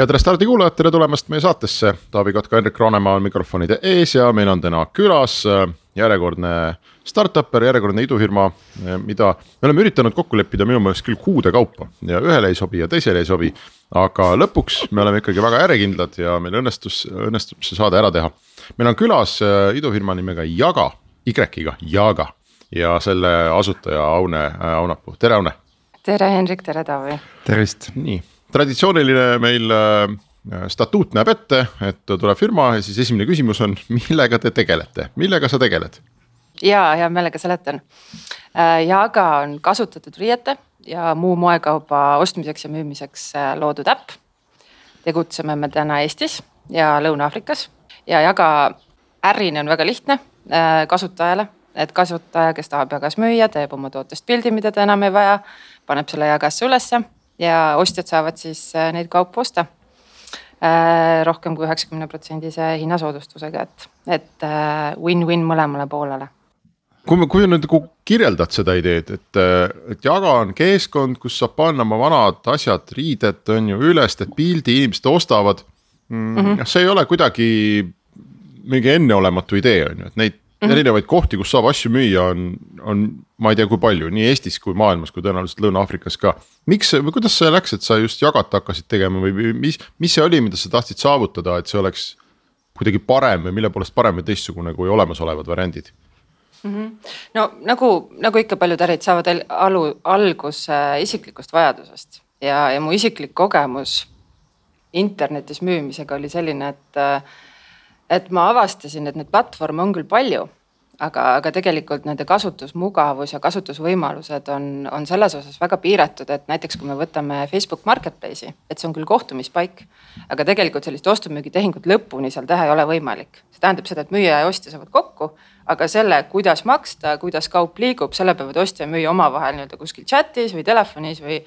head Restardi kuulajad, tere tulemast meie saatesse, Taavi Kotka, Henrik Roonemaa on mikrofonide ees ja meil on täna külas äh, järjekordne startup'er, järjekordne idufirma, äh, mida me oleme üritanud kokku leppida minu meelest küll kuude kaupa ja ühele ei sobi ja teisele ei sobi. aga lõpuks me oleme ikkagi väga järjekindlad ja meil õnnestus, õnnestub see saade ära teha. meil on külas äh, idufirma nimega Jaga, Y-iga, Jaga ja selle asutaja Aune Aunapuu, tere Aune. tere Henrik, tere Taavi. tervist, nii traditsiooniline meil äh, statuut näeb ette, et tuleb firma ja siis esimene küsimus on, millega te tegelete, millega sa tegeled? ja hea meelega seletan. Äh, Jaga on kasutatud riiete ja muu moekauba ostmiseks ja müümiseks äh, loodud äpp. tegutseme me täna Eestis ja Lõuna-Aafrikas ja Jaga ärina on väga lihtne kasutajale, et kasutaja, kes tahab Jagas müüa, teeb oma tootest pildi, mida ta enam ei vaja, paneb selle Jagasse ülesse ja ostjad saavad siis äh, neid kaupu osta äh, rohkem kui üheksakümne protsendise hinnasoodustusega, et, et äh, win-win mõlemale poolele kui me, kui nüüd nagu kirjeldad seda ideed, et, et Jaga on keskkond, kus saab panna oma vanad asjad, riided on ju üles, teed pildi, inimesed ostavad mm,. Mm -hmm. see ei ole kuidagi mingi enneolematu idee on ju, et neid mm -hmm. erinevaid kohti, kus saab asju müüa, on, on ma ei tea, kui palju nii Eestis kui maailmas kui tõenäoliselt Lõuna-Aafrikas ka. miks või kuidas see läks, et sa just jagata hakkasid tegema või mis, mis see oli, mida sa tahtsid saavutada, et see oleks kuidagi parem või mille poolest parem või teistsugune kui olemasolevad variandid? Mm -hmm. no nagu, nagu ikka paljud ärid saavad alu, alguse isiklikust vajadusest ja, ja mu isiklik kogemus internetis müümisega oli selline, et et ma avastasin, et neid platvorme on küll palju, aga, aga tegelikult nende kasutusmugavus ja kasutusvõimalused on, on selles osas väga piiratud, et näiteks kui me võtame Facebook Marketplace'i, et see on küll kohtumispaik, aga tegelikult sellist ostu-müügitehingut lõpuni seal teha ei ole võimalik. see tähendab seda, et müüja ja ostja saavad kokku, aga selle, kuidas maksta, kuidas kaup liigub, selle peavad ostja ja müüja omavahel nii-öelda kuskil chat'is või telefonis või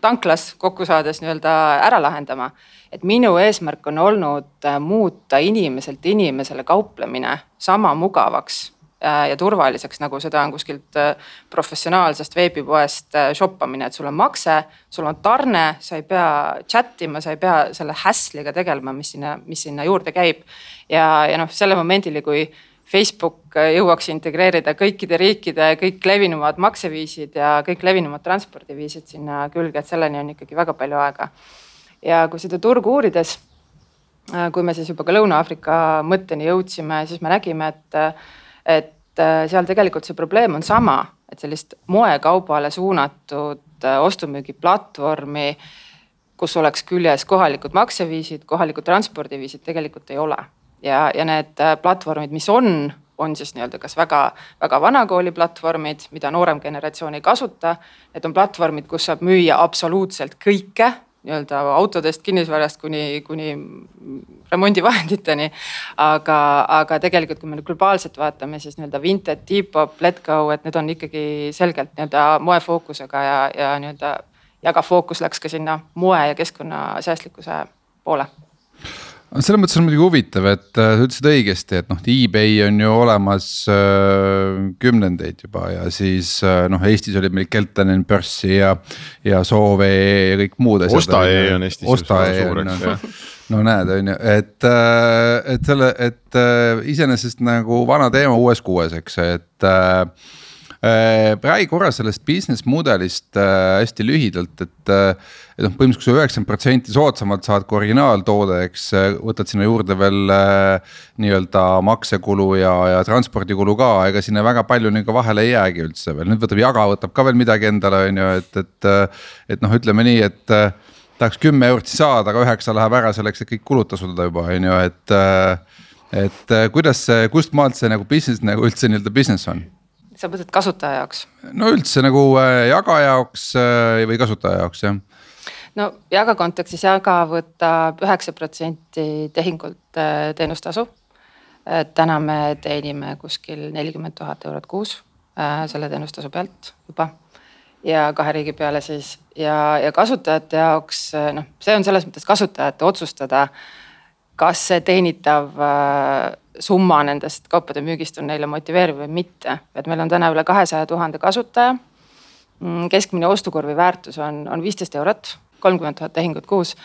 tanklas kokku saades nii-öelda ära lahendama. et minu eesmärk on olnud äh, muuta inimeselt inimesele kauplemine sama mugavaks ja turvaliseks, nagu seda on kuskilt äh, professionaalsest veebipoest shoppamine, et sul on makse, sul on tarne, sa ei pea chat ima, sa ei pea selle hassliga tegelema, mis sinna, mis sinna juurde käib. ja, ja noh, selle momendini, kui Facebook jõuaks integreerida kõikide riikide kõik levinumad makseviisid ja kõik levinumad transpordiviisid sinna külge, et selleni on ikkagi väga palju aega. ja kui seda turgu uurides, kui me siis juba ka Lõuna-Aafrika mõtteni jõudsime, siis me nägime, et, et seal tegelikult see probleem on sama, et sellist moekaubale suunatud ostu-müügiplatvormi kus oleks küljes kohalikud makseviisid, kohalikud transpordiviisid, tegelikult ei ole ja, ja need äh, platvormid, mis on, on siis nii-öelda kas väga, väga vanakooli platvormid, mida noorem generatsioon ei kasuta. Need on platvormid, kus saab müüa absoluutselt kõike nii-öelda autodest, kinnisvarast kuni, kuni remondivahenditeni. aga, aga tegelikult, kui me nüüd globaalselt vaatame, siis nii-öelda Vinted, Depop, Letgo, et need on ikkagi selgelt nii-öelda moefookusega ja, ja nii-öelda ja ka fookus läks ka sinna moe ja keskkonnasäästlikkuse poole selles mõttes on muidugi huvitav, et äh, sa ütlesid õigesti, et noh, e-Bay on ju olemas äh, kümnendeid juba ja siis äh, noh, Eestis oli meil Keltanen börssi ja, ja Soove ja kõik muud asjad. Osta.ee on Eestis Osta.ee suur, eks ju no näed, on ju, et, äh, et selle, et äh, iseenesest nagu vana teema uues kuues, eks, et Äh, räägi korra sellest business mudelist äh, hästi lühidalt, et. Äh, et noh, põhimõtteliselt kui sa üheksakümmend protsenti soodsamalt saad kui originaaltoode, eks võtad sinna juurde veel nii-öelda maksekulu ja, ja transpordikulu ka, ega sinna väga palju nagu vahele ei jäägi üldse veel, nüüd võtab Jaga võtab ka veel midagi endale, on ju, et, et. et noh, ütleme nii, et tahaks kümme eurot saada, aga üheksa läheb ära selleks, et kõik kulud tasuda juba on ju, et. et kuidas see, kust maalt see nagu business nagu üldse nii-öelda business on? Sa mõtled kasutaja jaoks? no üldse nagu äh, jagaja jaoks äh, või kasutaja jaoks jah no Jaga kontekstis Jaga võtab üheksa protsenti tehingult äh, teenustasu. täna me teenime kuskil nelikümmend tuhat eurot kuus selle teenustasu pealt juba. ja kahe riigi peale siis ja, ja kasutajate jaoks noh, see on selles mõttes kasutajate otsustada. Kas see teenitav summa nendest kaupade müügist on neile motiveeriv või mitte, et meil on täna üle kahesaja tuhande kasutaja Mm, keskmine ostukorvi väärtus on, on viisteist eurot, kolmkümmend tuhat tehingut kuus.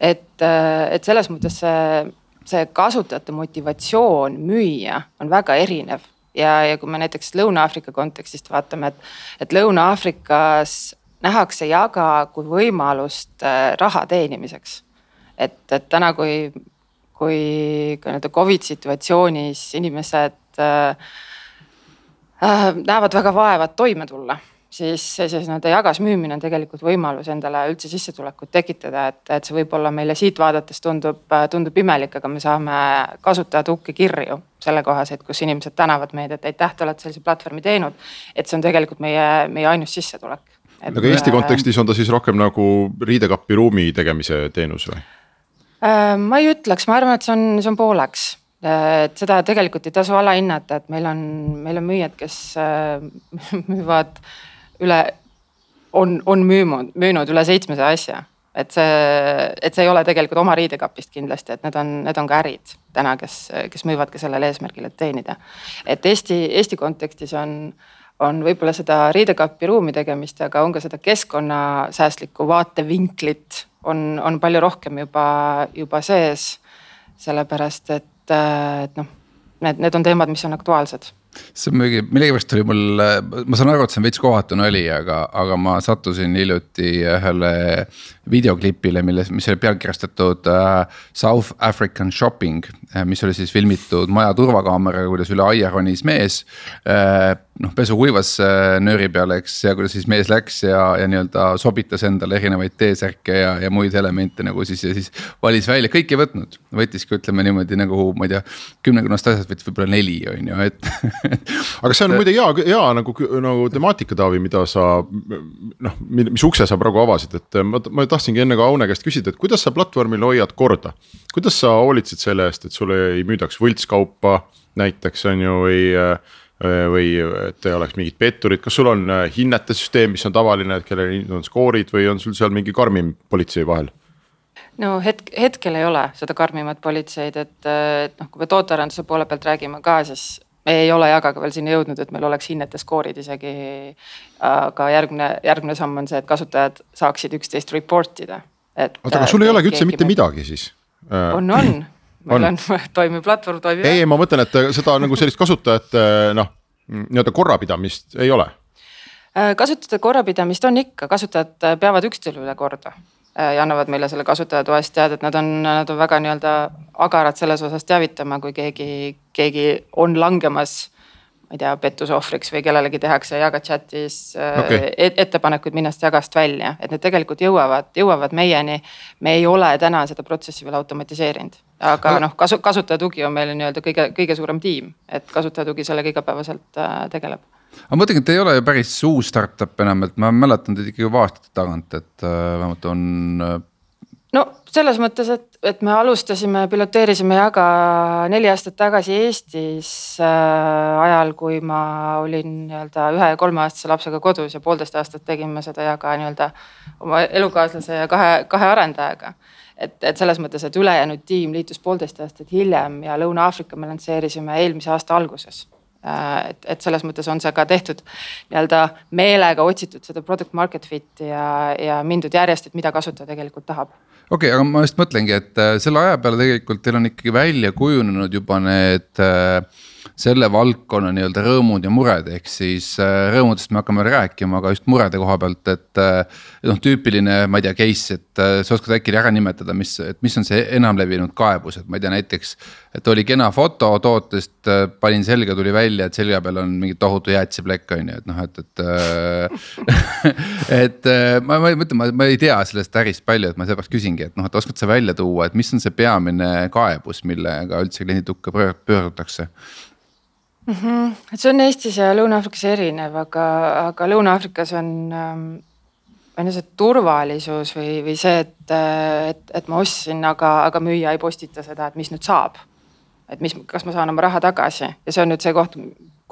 et, äh, et selles mõttes see, see kasutajate motivatsioon müüa on väga erinev ja, ja kui me näiteks Lõuna-Aafrika kontekstist vaatame, et, et Lõuna-Aafrikas nähakse jaga kui võimalust äh, raha teenimiseks. et, et täna, kui, kui ka nii-öelda Covid situatsioonis inimesed äh, äh, näevad väga vaeva, et toime tulla siis, siis nii-öelda jagasmüümine on tegelikult võimalus endale üldse sissetulekut tekitada, et, et see võib-olla meile siit vaadates tundub, tundub imelik, aga me saame kasutajad uhke kirju sellekohaseid, kus inimesed tänavad meid, et aitäh, te olete sellise platvormi teinud. et see on tegelikult meie, meie ainus sissetulek. aga Eesti kontekstis on ta siis rohkem nagu riidekappi ruumi tegemise teenus või? Äh, ma ei ütleks, ma arvan, et see on, see on pooleks et seda tegelikult ei tasu alahinnata, et meil on, meil on müüjad, kes äh, müüvad üle, on, on müünud, müünud üle seitsmesaja asja. et see, et see ei ole tegelikult oma riidekapist kindlasti, et need on, need on ka ärid täna, kes, kes müüvad ka sellel eesmärgil, et teenida. et Eesti, Eesti kontekstis on, on võib-olla seda riidekapi ruumi tegemist, aga on ka seda keskkonnasäästlikku vaatevinklit on, on palju rohkem juba, juba sees. sellepärast et, et noh, need, need on teemad, mis on aktuaalsed see muidugi, millegipärast oli mul, ma saan aru, et see on veits kohatu nali, aga, aga ma sattusin hiljuti ühele videoklipile, milles, mis oli pealkirjastatud uh, South African shopping. Äh, mis oli siis filmitud maja turvakaameraga, kuidas üle aia ronis mees uh,. Noh, pesu kuivas uh, nööri peal, eks, ja kuidas siis mees läks ja, ja nii-öelda sobitas endale erinevaid T-särke ja, ja muid elemente nagu siis ja siis valis välja, kõik ei võtnud. võttiski, ütleme niimoodi nagu ma ei tea, kümnekonnast asjast võttis võib-olla neli, on ju, et aga see on muide hea, hea nagu, nagu temaatika, Taavi, mida sa noh, mis ukse sa praegu avasid, et ma, ma tahtsingi enne ka Aune käest küsida, et kuidas sa platvormil hoiad korda. kuidas sa hoolitsed selle eest, et sulle ei müüdaks võltskaupa näiteks on ju, või või et ei oleks mingit petturit, kas sul on hinnete süsteem, mis on tavaline, et kellel on skoorid või on sul seal mingi karmim politsei vahel? no hetk, hetkel ei ole seda karmimat politseid, et, et noh, kui me tootearenduse poole pealt räägime ka, siis me ei ole jagaga veel sinna jõudnud, et meil oleks hinnete skoorid isegi. aga järgmine, järgmine samm on see, et kasutajad saaksid üksteist report ida. oota, aga sul ei olegi üldse mitte midagi siis? Äh, on, on, meil on, on toimiv platvorm, toimib. ei, ma mõtlen, et seda nagu sellist kasutajate noh, nii-öelda korrapidamist ei ole. Äh, kasutajate korrapidamist on ikka, kasutajad peavad üksteise üle korda Äh, ja annavad meile selle kasutajatoest teada, et nad on, nad on väga nii-öelda agarad selles osas teavitama, kui keegi, keegi on langemas. ma ei tea, pettuse ohvriks või kellelegi tehakse jaga chat'is äh, okay. et, ettepanekuid minna sellest jagast välja, et need tegelikult jõuavad, jõuavad meieni. me ei ole täna seda protsessi veel automatiseerinud, aga noh, kasu, kasutaja tugi on meil nii-öelda kõige, kõige suurem tiim, et kasutaja tugi sellega igapäevaselt äh, tegeleb. Aga ma mõtlengi, et ei ole ju päris uus startup enam, et ma mäletan teid ikkagi juba aastate tagant, et äh, vähemalt on äh.... no selles mõttes, et, et me alustasime, piloteerisime Jaga neli aastat tagasi Eestis äh, ajal, kui ma olin nii-öelda ühe ja kolmeaastase lapsega kodus ja poolteist aastat tegime seda Jaga nii-öelda oma elukaaslase ja kahe, kahe arendajaga et, et selles mõttes, et ülejäänud tiim liitus poolteist aastat hiljem ja Lõuna-Aafrika me lansseerisime eelmise aasta alguses Äh, et, et selles mõttes on see ka tehtud nii-öelda meelega otsitud seda product market fit'i ja, ja mindud järjest, et mida kasutaja tegelikult tahab. okei okay,, aga ma just mõtlengi, et äh, selle aja peale tegelikult teil on ikkagi välja kujunenud juba need äh, selle valdkonna nii-öelda rõõmud ja mured, ehk siis äh, rõõmudest me hakkame rääkima, aga just murede koha pealt, et. Äh, noh, tüüpiline, ma ei tea, case, et äh, sa oskad äkki ära nimetada, mis, et mis on see enamlevinud kaebus, et ma ei tea, näiteks. et oli kena foto tootest, panin selga, tuli välja, et selja peal on mingi tohutu jäätiseplekk on ju, et noh, et, et et ma, ma mõtlen, ma, ma ei tea sellest ärist palju, et ma seepärast küsingi, et noh, et oskad sa välja tuua, et mis on see peamine kaebus, millega üldse kliendi tukke pöördutakse mm. -hmm. et see on Eestis ja Lõuna-Aafrikas erinev, aga, aga Lõuna-Aafrikas on ähm, on ju see turvalisus või, või see, et, et, et ma ostsin, aga, aga müüja ei postita seda, et mis nüüd saab. et mis, kas ma saan oma raha tagasi ja see on nüüd see koht,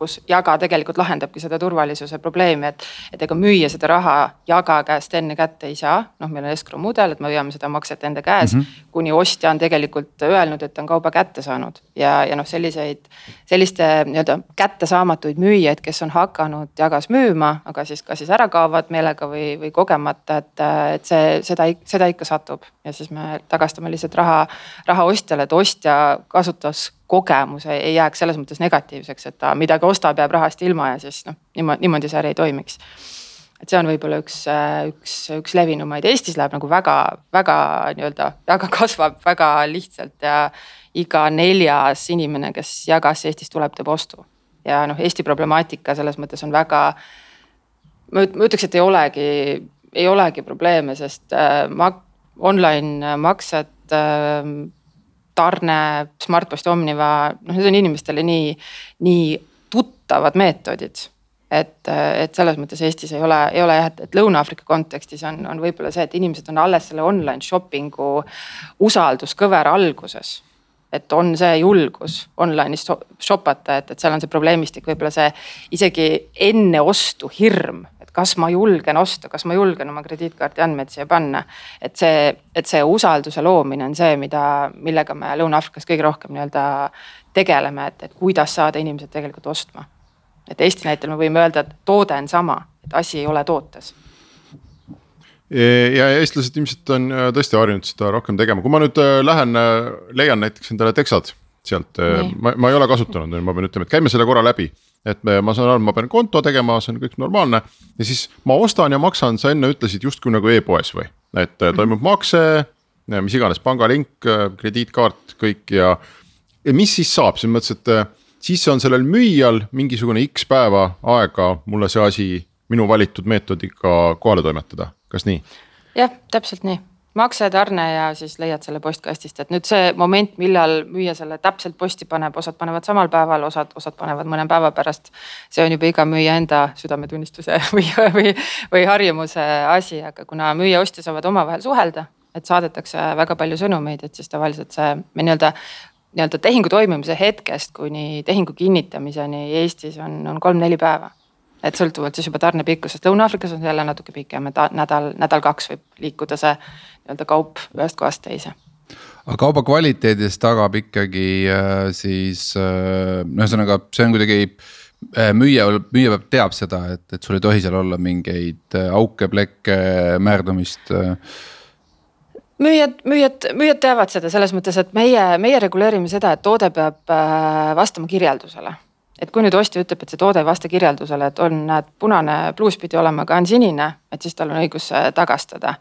kus Jaga tegelikult lahendabki seda turvalisuse probleemi, et. et ega müüa seda raha Jaga käest enne kätte ei saa, noh, meil on escrow mudel, et me hoiame seda makset enda käes mm. -hmm. kuni ostja on tegelikult öelnud, et on kauba kätte saanud ja, ja noh, selliseid, selliste nii-öelda kättesaamatuid müüjaid, kes on hakanud Jagas müüma, aga siis kas siis ära kaovad meelega või, või kogemata, et, et see, seda, seda ikka satub ja siis me tagastame lihtsalt raha, raha ostjale, et ostja kasutas kogemus ei jääks selles mõttes negatiivseks, et ta midagi ostab, jääb rahast ilma ja siis noh, niimoodi, niimoodi see äri ei toimiks. et see on võib-olla üks, üks, üks levinumaid, Eestis läheb nagu väga, väga nii-öelda, väga kasvab väga lihtsalt ja iga neljas inimene, kes Jagasse Eestis tuleb, teeb ostu. ja noh, Eesti problemaatika selles mõttes on väga, ma ütleks, et ei olegi, ei olegi probleeme, sest äh, mak-, online maksed äh, tarne, Smartpost, Omniva, noh, need on inimestele nii, nii tuttavad meetodid et, et selles mõttes Eestis ei ole, ei ole jah, et, Lõuna-Aafrika kontekstis on, on võib-olla see, et inimesed on alles selle online shopping'u usalduskõvera alguses. et on see julgus online'is shopata, et, et seal on see probleemistik, võib-olla see isegi enne ostu hirm et kas ma julgen osta, kas ma julgen oma krediitkaardi andmeid siia panna. et see, et see usalduse loomine on see, mida, millega me Lõuna-Aafrikas kõige rohkem nii-öelda tegeleme, et, et kuidas saada inimesed tegelikult ostma. et Eesti näitel me võime öelda, et toode on sama, et asi ei ole tootes ja eestlased ilmselt on äh, tõesti harjunud seda rohkem tegema, kui ma nüüd äh, lähen, äh, leian näiteks endale teksad sealt, ma, ma ei ole kasutanud, ma pean ütlema, et käime selle korra läbi et ma saan aru, ma pean konto tegema, see on kõik normaalne. Ja siis ma ostan ja maksan, sa enne ütlesid justkui nagu e-poes või, et äh, toimub makse. mis iganes pangalink, äh, krediitkaart, kõik ja, ja mis siis saab, selles mõttes, et äh, siis on sellel müüjal mingisugune X päeva aega mulle see asi minu valitud meetodiga kohale toimetada, kas nii? jah, täpselt nii maksetarne ja siis leiad selle postkastist, et nüüd see moment, millal müüja selle täpselt posti paneb, osad panevad samal päeval, osad, osad panevad mõne päeva pärast. see on juba iga müüja enda südametunnistuse või, või, või harjumuse asi, aga kuna müüja ja ostja saavad omavahel suhelda, et saadetakse väga palju sõnumeid, et siis tavaliselt see nii-öelda nii-öelda tehingu toimumise hetkest kuni tehingu kinnitamiseni Eestis on, on kolm-neli päeva et sõltuvalt siis juba tarne pikkusest, Lõuna-Aafrikas on see jälle natuke pikem, et nädal, nädal-kaks võib liikuda see nii-öelda kaup ühest kohast teise. Aga kauba kvaliteedist tagab ikkagi äh, siis äh, no ühesõnaga, see on kuidagi äh, müüja, müüja peab, teab seda, et, et sul ei tohi seal olla mingeid auke, plekke, määrdumist müüjad, müüjad, müüjad teavad seda selles mõttes, et meie, meie reguleerime seda, et toode peab vastama kirjeldusele et kui nüüd ostja ütleb, et see toode ei vasta kirjeldusele, et on, näed, punane pluus pidi olema, aga on sinine, et siis tal on õigus tagastada.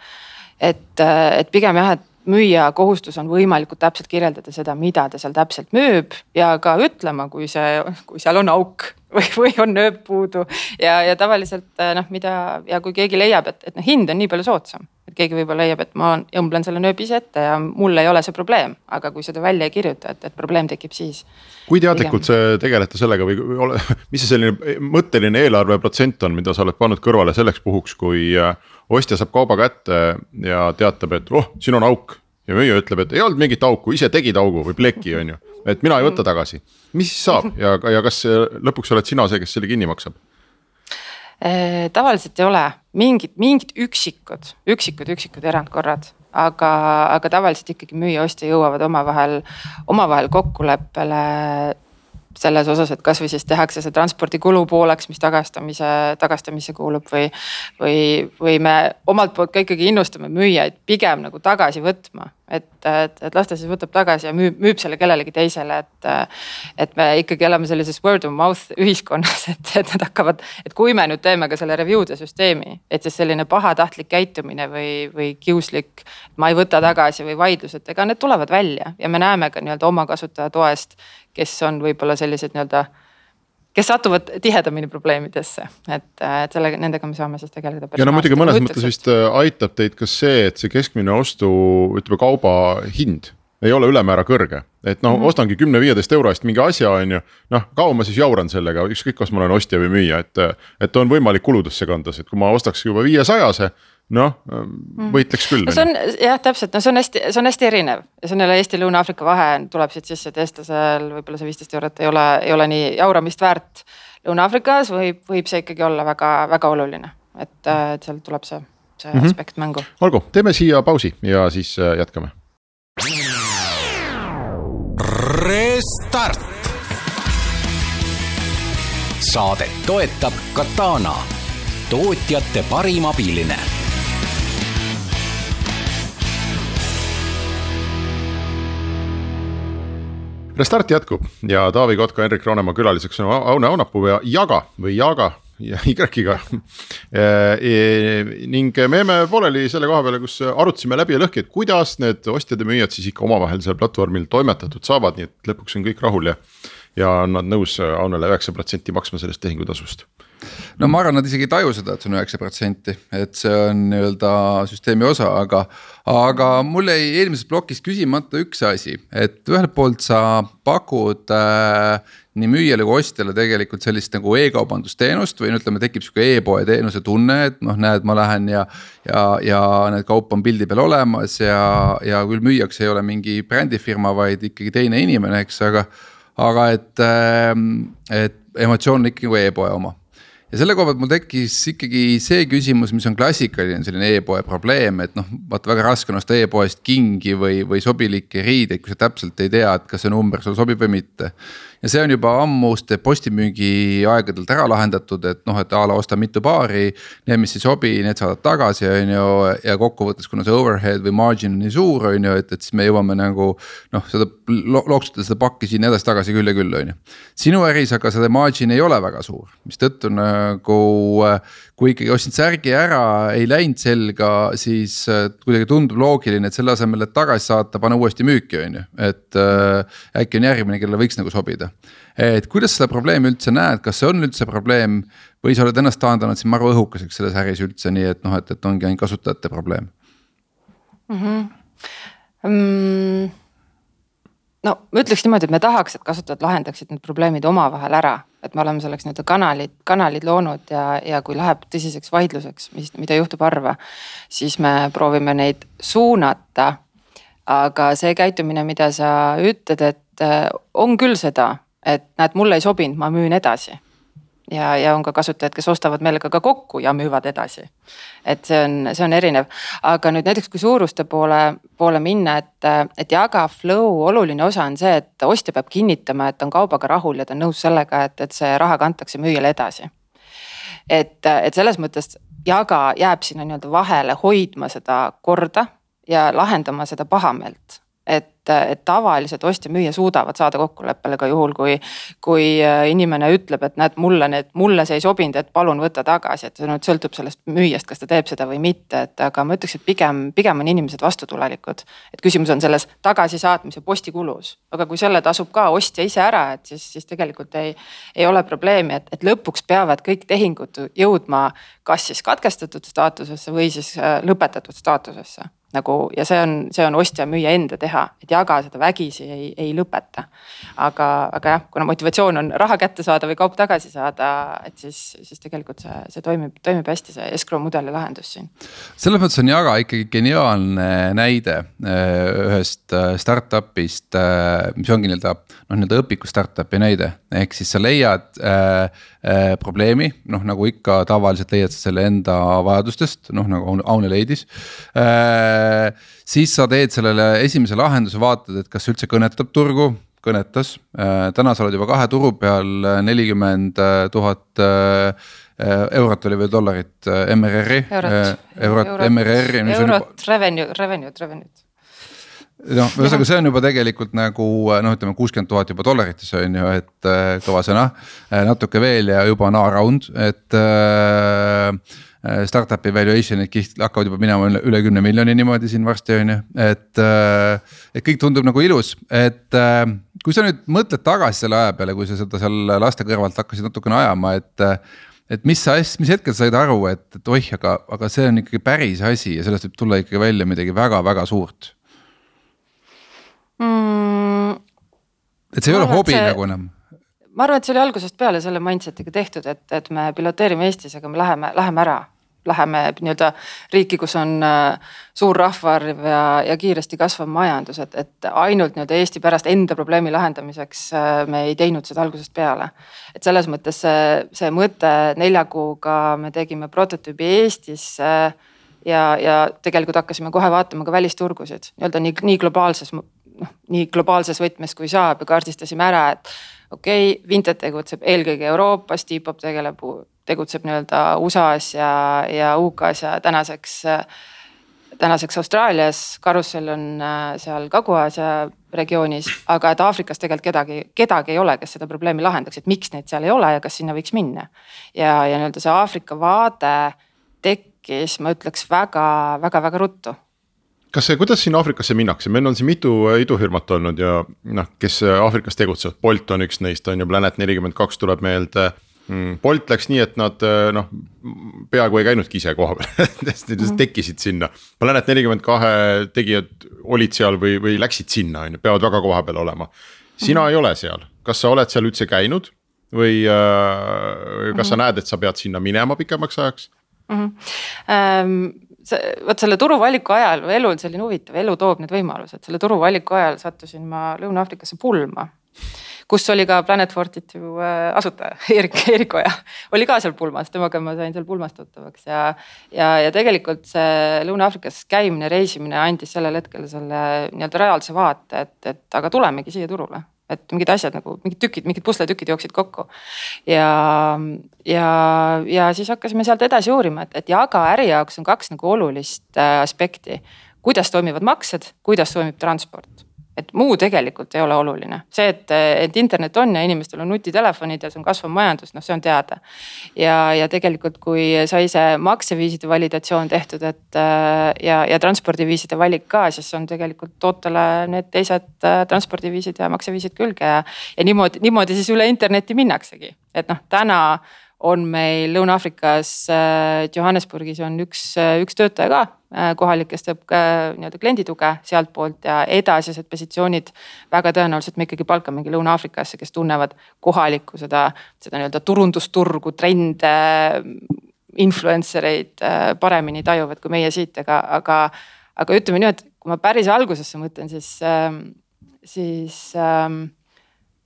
et, et pigem jah, et müüja kohustus on võimalikult täpselt kirjeldada seda, mida ta seal täpselt müüb ja ka ütlema, kui see, kui seal on auk või, või on nööp puudu. ja, ja tavaliselt noh, mida ja kui keegi leiab, et, et noh, hind on nii palju soodsam et keegi võib-olla leiab, et ma õmblen selle nööbi ise ette ja mul ei ole see probleem, aga kui seda välja ei kirjuta, et, et probleem tekib siis. kui teadlikult te tegelete sellega või ole, mis see selline mõtteline eelarveprotsent on, mida sa oled pannud kõrvale selleks puhuks, kui äh, ostja saab kauba kätte ja teatab, et oh, siin on auk. ja müüja ütleb, et ei olnud mingit auku, ise tegid augu või pleki, on ju, et mina ei võta tagasi. mis siis saab ja, ja kas lõpuks oled sina see, kes selle kinni maksab? Äh, tavaliselt ei ole mingid, mingid üksikud, üksikud, üksikud erandkorrad, aga, aga tavaliselt ikkagi müüja-ostja jõuavad omavahel, omavahel kokkuleppele selles osas, et kasvõi siis tehakse see transpordikulu pooleks, mis tagastamise, tagastamisse kuulub või. või, või me omalt poolt ka ikkagi innustame müüjaid pigem nagu tagasi võtma, et, et, et las ta siis võtab tagasi ja müüb, müüb selle kellelegi teisele, et. et me ikkagi elame sellises word of mouth ühiskonnas, et, et nad hakkavad, et kui me nüüd teeme ka selle review'de süsteemi, et siis selline pahatahtlik käitumine või, või kiuslik. ma ei võta tagasi või vaidlused, ega need tulevad välja ja me näeme ka nii-öelda oma kasutaja toest kes on võib-olla sellised nii-öelda kes satuvad tihedamini probleemidesse, et, et sellega, nendega me saame siis tegeleda. ja no muidugi mõnes mõttes vist äh, aitab teid ka see, et see keskmine ostu, ütleme kauba hind ei ole ülemäära kõrge, et noh mm -hmm., ostangi kümne-viieteist euro eest mingi asja, on ju. noh, kaua ma siis jauran sellega, ükskõik, kas ma olen ostja või müüja, et, et on võimalik kuludesse kanda, et kui ma ostaks juba viiesajase noh, võitleks küll. no see on jah, täpselt, no see on hästi, see on hästi erinev ja see on jälle Eesti Lõuna-Aafrika vahe tuleb siit sisse, et eestlasel võib-olla see viisteist eurot ei ole, ei ole nii jauramist väärt. Lõuna-Aafrikas võib, võib see ikkagi olla väga-väga oluline, et, et seal tuleb see, see mm -hmm. aspekt mängu. olgu, teeme siia pausi ja siis äh, jätkame. Restart. saadet toetab Katana, tootjate parim abiline Restart jätkub ja Taavi Kotka, Henrik Roonemaa külaliseks on Aune Aunapuu ja Jaga või Jaga ja Y-ga e, e, ning me jäime pooleli selle koha peale, kus arutasime läbi ja lõhki, et kuidas need ostjad ja müüjad siis ikka omavahel seal platvormil toimetatud saavad, nii et lõpuks on kõik rahul ja. ja on nad nõus Aunele üheksa protsenti maksma sellest tehingutasust no ma arvan, nad isegi ei taju seda, et see on üheksa protsenti, et see on nii-öelda süsteemi osa, aga. aga mul jäi eelmises plokis küsimata üks asi, et ühelt poolt sa pakud äh, nii müüjale kui ostjale tegelikult sellist nagu e-kaubandusteenust või no ütleme, tekib sihuke e-poe teenuse tunne, et noh, näed, ma lähen ja. ja, ja need kaup on pildi peal olemas ja, ja küll müüjaks ei ole mingi brändifirma, vaid ikkagi teine inimene, eks, aga. aga et, ähm, et emotsioon on ikkagi nagu e-poe oma ja selle koha pealt mul tekkis ikkagi see küsimus, mis on klassikaline selline e-poe probleem, et noh, vaata väga raske on osta e-poest kingi või, või sobilikke riideid, kui sa täpselt ei tea, et kas see number sulle sobib või mitte ja see on juba ammuste postimüügi aegadelt ära lahendatud, et noh, et a la osta mitu paari. Need, mis ei sobi, need saadad tagasi, on ju, ja kokkuvõttes, kuna see overhead või margin on nii suur, on ju, et, et siis me jõuame nagu. noh, seda looksutada seda pakki siin edasi-tagasi küll ja küll, on ju. sinu äris aga seda margin ei ole väga suur, mistõttu nagu kui ikkagi ostsid särgi ära, ei läinud selga, siis äh, kuidagi tundub loogiline, et selle asemel, et tagasi saata, pane uuesti müüki, on ju, et äh, äkki on järgmine, kellele võiks nagu sobida. Et kuidas seda probleemi üldse näed, kas see on üldse probleem või sa oled ennast taandanud siin maru õhukeseks selles äris üldse nii, et noh, et, et ongi ainult kasutajate probleem mm? -hmm. Mm no ma ütleks niimoodi, et me tahaks, et kasutajad lahendaksid need probleemid omavahel ära, et me oleme selleks nii-öelda kanalid, kanalid loonud ja, ja kui läheb tõsiseks vaidluseks, mis, mida juhtub harva, siis me proovime neid suunata. aga see käitumine, mida sa ütled, et äh, on küll seda, et näed, mulle ei sobinud, ma müün edasi ja, ja on ka kasutajad, kes ostavad meelega ka kokku ja müüvad edasi. et see on, see on erinev, aga nüüd näiteks kui suuruste poole, poole minna, et, et jaga flow oluline osa on see, et ostja peab kinnitama, et on kaubaga rahul ja ta on nõus sellega, et, et see raha kantakse müüjale edasi. et, et selles mõttes jaga jääb sinna nii-öelda vahele hoidma seda korda ja lahendama seda pahameelt et, et tavaliselt ostja-müüja suudavad saada kokkuleppele ka juhul, kui. kui äh, inimene ütleb, et näed, mulle need, mulle see ei sobinud, et palun võta tagasi, et see nüüd sõltub sellest müüjast, kas ta teeb seda või mitte, et aga ma ütleks, et pigem, pigem on inimesed vastutulelikud. et küsimus on selles tagasisaatmise postikulus, aga kui selle tasub ka ostja ise ära, et siis, siis tegelikult ei, ei ole probleemi, et, et lõpuks peavad kõik tehingud jõudma kas siis katkestatud staatusesse või siis äh, lõpetatud staatusesse nagu ja see on, see on ostja-müüja enda teha, et jaga seda vägisi ei, ei lõpeta. aga, aga jah, kuna motivatsioon on raha kätte saada või kaup tagasi saada, et siis, siis tegelikult see, see toimib, toimib hästi, see escrow mudeli lahendus siin. selles mõttes on Jaga ikkagi geniaalne näide äh, ühest äh, startup'ist, äh, mis ongi nii-öelda noh, nii-öelda õpiku startup'i näide, ehk siis sa leiad äh, äh, probleemi, noh nagu ikka tavaliselt leiad sa selle enda vajadustest, noh nagu Aune leidis äh, siis sa teed sellele esimese lahenduse, vaatad, et kas üldse kõnetab turgu, kõnetas. Äh, täna sa oled juba kahe turu peal, nelikümmend tuhat äh, eurot oli või dollarit MRR-i. eurot, eurot, MRR-i. eurot, revenue, revenue'd, revenue'd noh, ühesõnaga, see on juba tegelikult nagu noh, ütleme kuuskümmend tuhat juba dollarites on ju, et kõva sõna. natuke veel ja juba on A-round, et äh, Äh, startup'i valuation'id hakkavad juba minema üle, üle kümne miljoni niimoodi siin varsti on ju, et. Äh, et kõik tundub nagu ilus, et äh, kui sa nüüd mõtled tagasi selle aja peale, kui sa seda seal laste kõrvalt hakkasid natukene ajama, et. et mis sa, mis hetkel said aru, et, et oih, aga, aga see on ikkagi päris asi ja sellest võib tulla ikkagi välja midagi väga-väga suurt mm,. et see ei ole hobi see... nagu enam ma arvan, et see oli algusest peale selle mindset'iga tehtud, et, et me piloteerime Eestis, aga me läheme, läheme ära. läheme nii-öelda riiki, kus on äh, suur rahvaarv ja, ja kiiresti kasvav majandus, et, et ainult nii-öelda Eesti pärast enda probleemi lahendamiseks äh, me ei teinud seda algusest peale. et selles mõttes see, see mõte nelja kuuga me tegime prototüübi Eestisse ja, ja tegelikult hakkasime kohe vaatama ka välisturgusid nii-öelda nii, nii globaalses noh, nii globaalses võtmes kui saab ja kaardistasime ära, et okei okay,, Vinted tegutseb eelkõige Euroopas, Depop tegeleb tegutseb nii-öelda USA-s ja, ja UK-s ja tänaseks, tänaseks Austraalias, Carousel on äh, seal Kagu-Aasia regioonis, aga et Aafrikas tegelikult kedagi, kedagi ei ole, kes seda probleemi lahendaks, et miks neid seal ei ole ja kas sinna võiks minna. ja, ja nii-öelda see Aafrika vaade tekkis, ma ütleks väga-väga-väga ruttu kas see, kuidas siin Aafrikasse minnakse, meil on siin mitu idufirmat olnud ja noh, kes Aafrikas tegutsevad, Bolt on üks neist on ju, Planet nelikümmend kaks tuleb meelde Mm, Bolt läks nii, et nad eh, noh, peaaegu ei käinudki ise koha peal lihtsalt -hmm. tekkisid sinna. Planet nelikümmend kahe tegijad olid seal või, või läksid sinna, on ju, peavad väga koha peal olema. sina mm -hmm. ei ole seal, kas sa oled seal üldse käinud või äh, kas mm -hmm. sa näed, et sa pead sinna minema pikemaks ajaks mm? -hmm. See, vot selle turuvaliku ajal, elu on selline huvitav, elu toob need võimalused, selle turuvaliku ajal sattusin ma Lõuna-Aafrikasse pulma kus oli ka Planet Fortitude äh, asutaja Erik, Erik Oja oli ka seal pulmas, temaga ma sain seal pulmas tuttavaks ja. ja, ja tegelikult see Lõuna-Aafrikas käimine, reisimine andis sellel hetkel selle nii-öelda reaalse vaate, et, et aga tulemegi siia turule et mingid asjad nagu mingid tükid, mingid pusletükid jooksid kokku. ja, ja, ja siis hakkasime sealt edasi uurima, et, et Jaga äri jaoks on kaks nagu olulist äh, aspekti. kuidas toimivad maksed, kuidas toimib transport et muu tegelikult ei ole oluline, see, et, et internet on ja inimestel on nutitelefonid ja see on kasvav majandus, noh, see on teada. ja, ja tegelikult, kui sai see makseviiside validatsioon tehtud, et ja, ja transpordiviiside valik ka, siis on tegelikult tootele need teised transpordiviisid ja makseviisid külge ja. ja niimoodi, niimoodi siis üle interneti minnaksegi, et noh, täna on meil Lõuna-Aafrikas Johannesburgis on üks, üks töötaja ka Äh, kohalik, kes teeb nii-öelda kliendituge sealtpoolt ja edasised positsioonid. väga tõenäoliselt me ikkagi palkamegi Lõuna-Aafrikasse, kes tunnevad kohalikku seda, seda nii-öelda turundusturgu, trende. Influencer eid äh, paremini tajuvad kui meie siit, aga, aga, aga ütleme nii, et kui ma päris algusesse mõtlen, siis, ähm, siis ähm,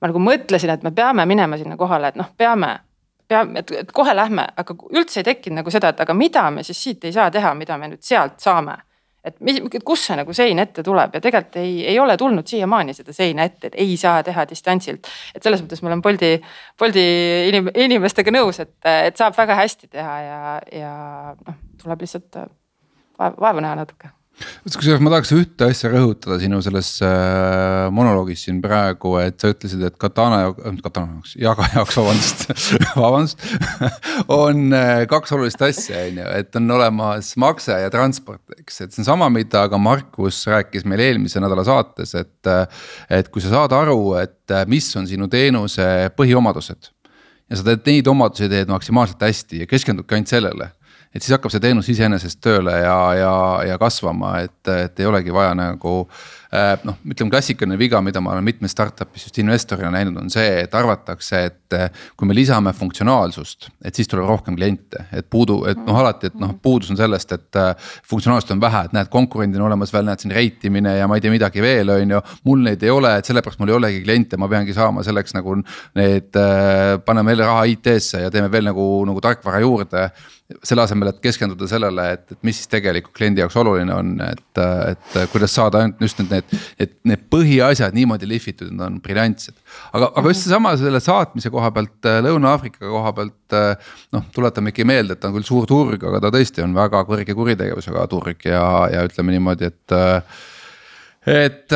ma nagu mõtlesin, et me peame minema sinna kohale, et noh, peame peame, et, kohe lähme, aga üldse ei tekkinud nagu seda, et aga mida me siis siit ei saa teha, mida me nüüd sealt saame. et mis, kust see nagu sein ette tuleb ja tegelikult ei, ei ole tulnud siiamaani seda seina ette, et ei saa teha distantsilt. et selles mõttes ma olen Boldi, Boldi inim, inimestega nõus, et, et saab väga hästi teha ja, ja noh, tuleb lihtsalt vaeva näha natuke kusjuures ma tahaks ühte asja rõhutada sinu selles äh, monoloogis siin praegu, et sa ütlesid, et Katana, äh, Katana jaoks, Jaga jaoks, vabandust vabandust on äh, kaks olulist asja, on ju, et on olemas makse ja transport, eks, et see on sama, mida ka Markus rääkis meil eelmise nädala saates, et. Et kui sa saad aru, et mis on sinu teenuse põhiomadused ja sa teed neid omadusi teed maksimaalselt hästi ja keskendudki ainult sellele et siis hakkab see teenus iseenesest tööle ja, ja, ja kasvama, et, et ei olegi vaja nagu Äh, noh, ütleme klassikaline viga, mida ma olen mitmes startup'is just investorina näinud, on see, et arvatakse, et äh, kui me lisame funktsionaalsust, et siis tuleb rohkem kliente, et puudu, et noh, alati, et noh, puudus on sellest, et äh, funktsionaalsust on vähe, et näed, konkurendid on olemas veel, näed siin rate imine ja ma ei tea midagi veel, on ju. mul neid ei ole, et sellepärast mul ei olegi kliente, ma peangi saama selleks nagu need, paneme jälle raha IT-sse ja teeme veel nagu, nagu tarkvara juurde selle asemel, et keskenduda sellele, et, et mis siis tegelikult kliendi jaoks oluline on, et, et kuidas saada ainult just need, need, et need põhiasjad niimoodi lihvitud, need on briljantsed. aga, aga just seesama selle saatmise koha pealt, äh, Lõuna-Aafrika koha pealt. Äh, noh, tuletame ikka meelde, et ta on küll suur turg, aga ta tõesti on väga kõrge kuritegevusega turg ja, ja ütleme niimoodi, et äh, et